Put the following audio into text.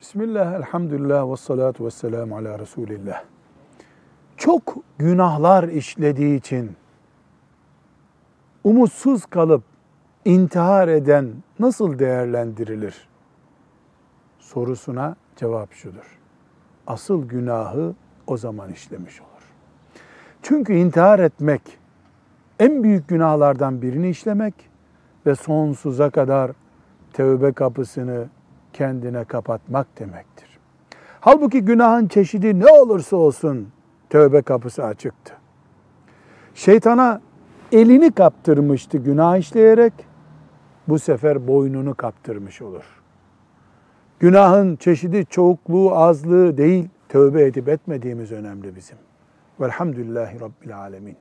Bismillah, elhamdülillah ve salatu ve selamu ala Resulillah. Çok günahlar işlediği için umutsuz kalıp intihar eden nasıl değerlendirilir? Sorusuna cevap şudur. Asıl günahı o zaman işlemiş olur. Çünkü intihar etmek en büyük günahlardan birini işlemek ve sonsuza kadar tövbe kapısını kendine kapatmak demektir. Halbuki günahın çeşidi ne olursa olsun tövbe kapısı açıktı. Şeytana elini kaptırmıştı günah işleyerek, bu sefer boynunu kaptırmış olur. Günahın çeşidi çokluğu, azlığı değil, tövbe edip etmediğimiz önemli bizim. Velhamdülillahi Rabbil Alemin.